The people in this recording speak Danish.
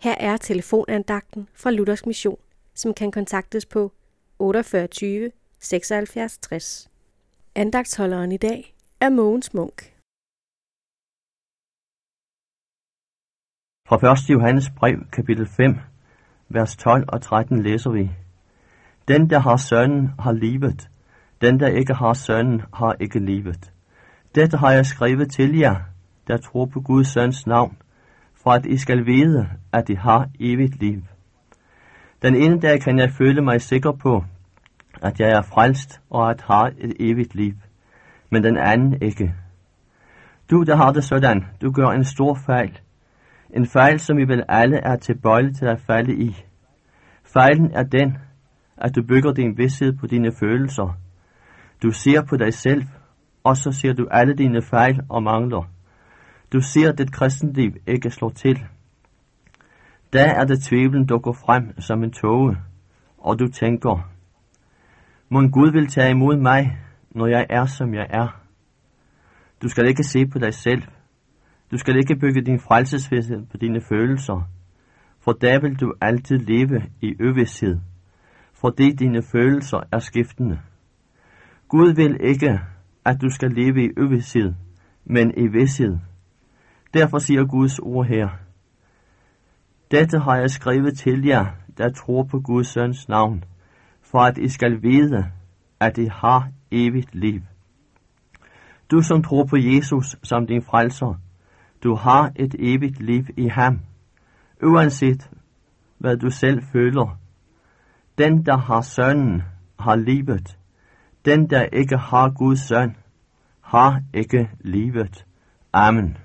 Her er telefonandagten fra Luthers Mission, som kan kontaktes på 48 76 60. Andagtsholderen i dag er Mogens Munk. Fra 1. Johannes brev, kapitel 5, vers 12 og 13 læser vi. Den, der har sønnen, har livet. Den, der ikke har sønnen, har ikke livet. Dette har jeg skrevet til jer, der tror på Guds søns navn, for at I skal vide, at I har evigt liv. Den ene dag kan jeg føle mig sikker på, at jeg er frelst og at har et evigt liv, men den anden ikke. Du, der har det sådan, du gør en stor fejl. En fejl, som vi vel alle er tilbøjelige til at falde i. Fejlen er den, at du bygger din vidsthed på dine følelser. Du ser på dig selv, og så ser du alle dine fejl og mangler. Du ser, at dit kristenliv ikke slår til. Da er det tvivlen dukker frem som en tåge, og du tænker, må Gud vil tage imod mig, når jeg er, som jeg er. Du skal ikke se på dig selv. Du skal ikke bygge din frelsesvidshed på dine følelser, for da vil du altid leve i øvidshed, fordi dine følelser er skiftende. Gud vil ikke, at du skal leve i øvidshed, men i vidshed. Derfor siger Guds ord her, Dette har jeg skrevet til jer, der tror på Guds søns navn, for at I skal vide, at I har evigt liv. Du som tror på Jesus som din frelser, du har et evigt liv i ham, uanset hvad du selv føler. Den, der har sønnen, har livet. Den, der ikke har Guds søn, har ikke livet. Amen.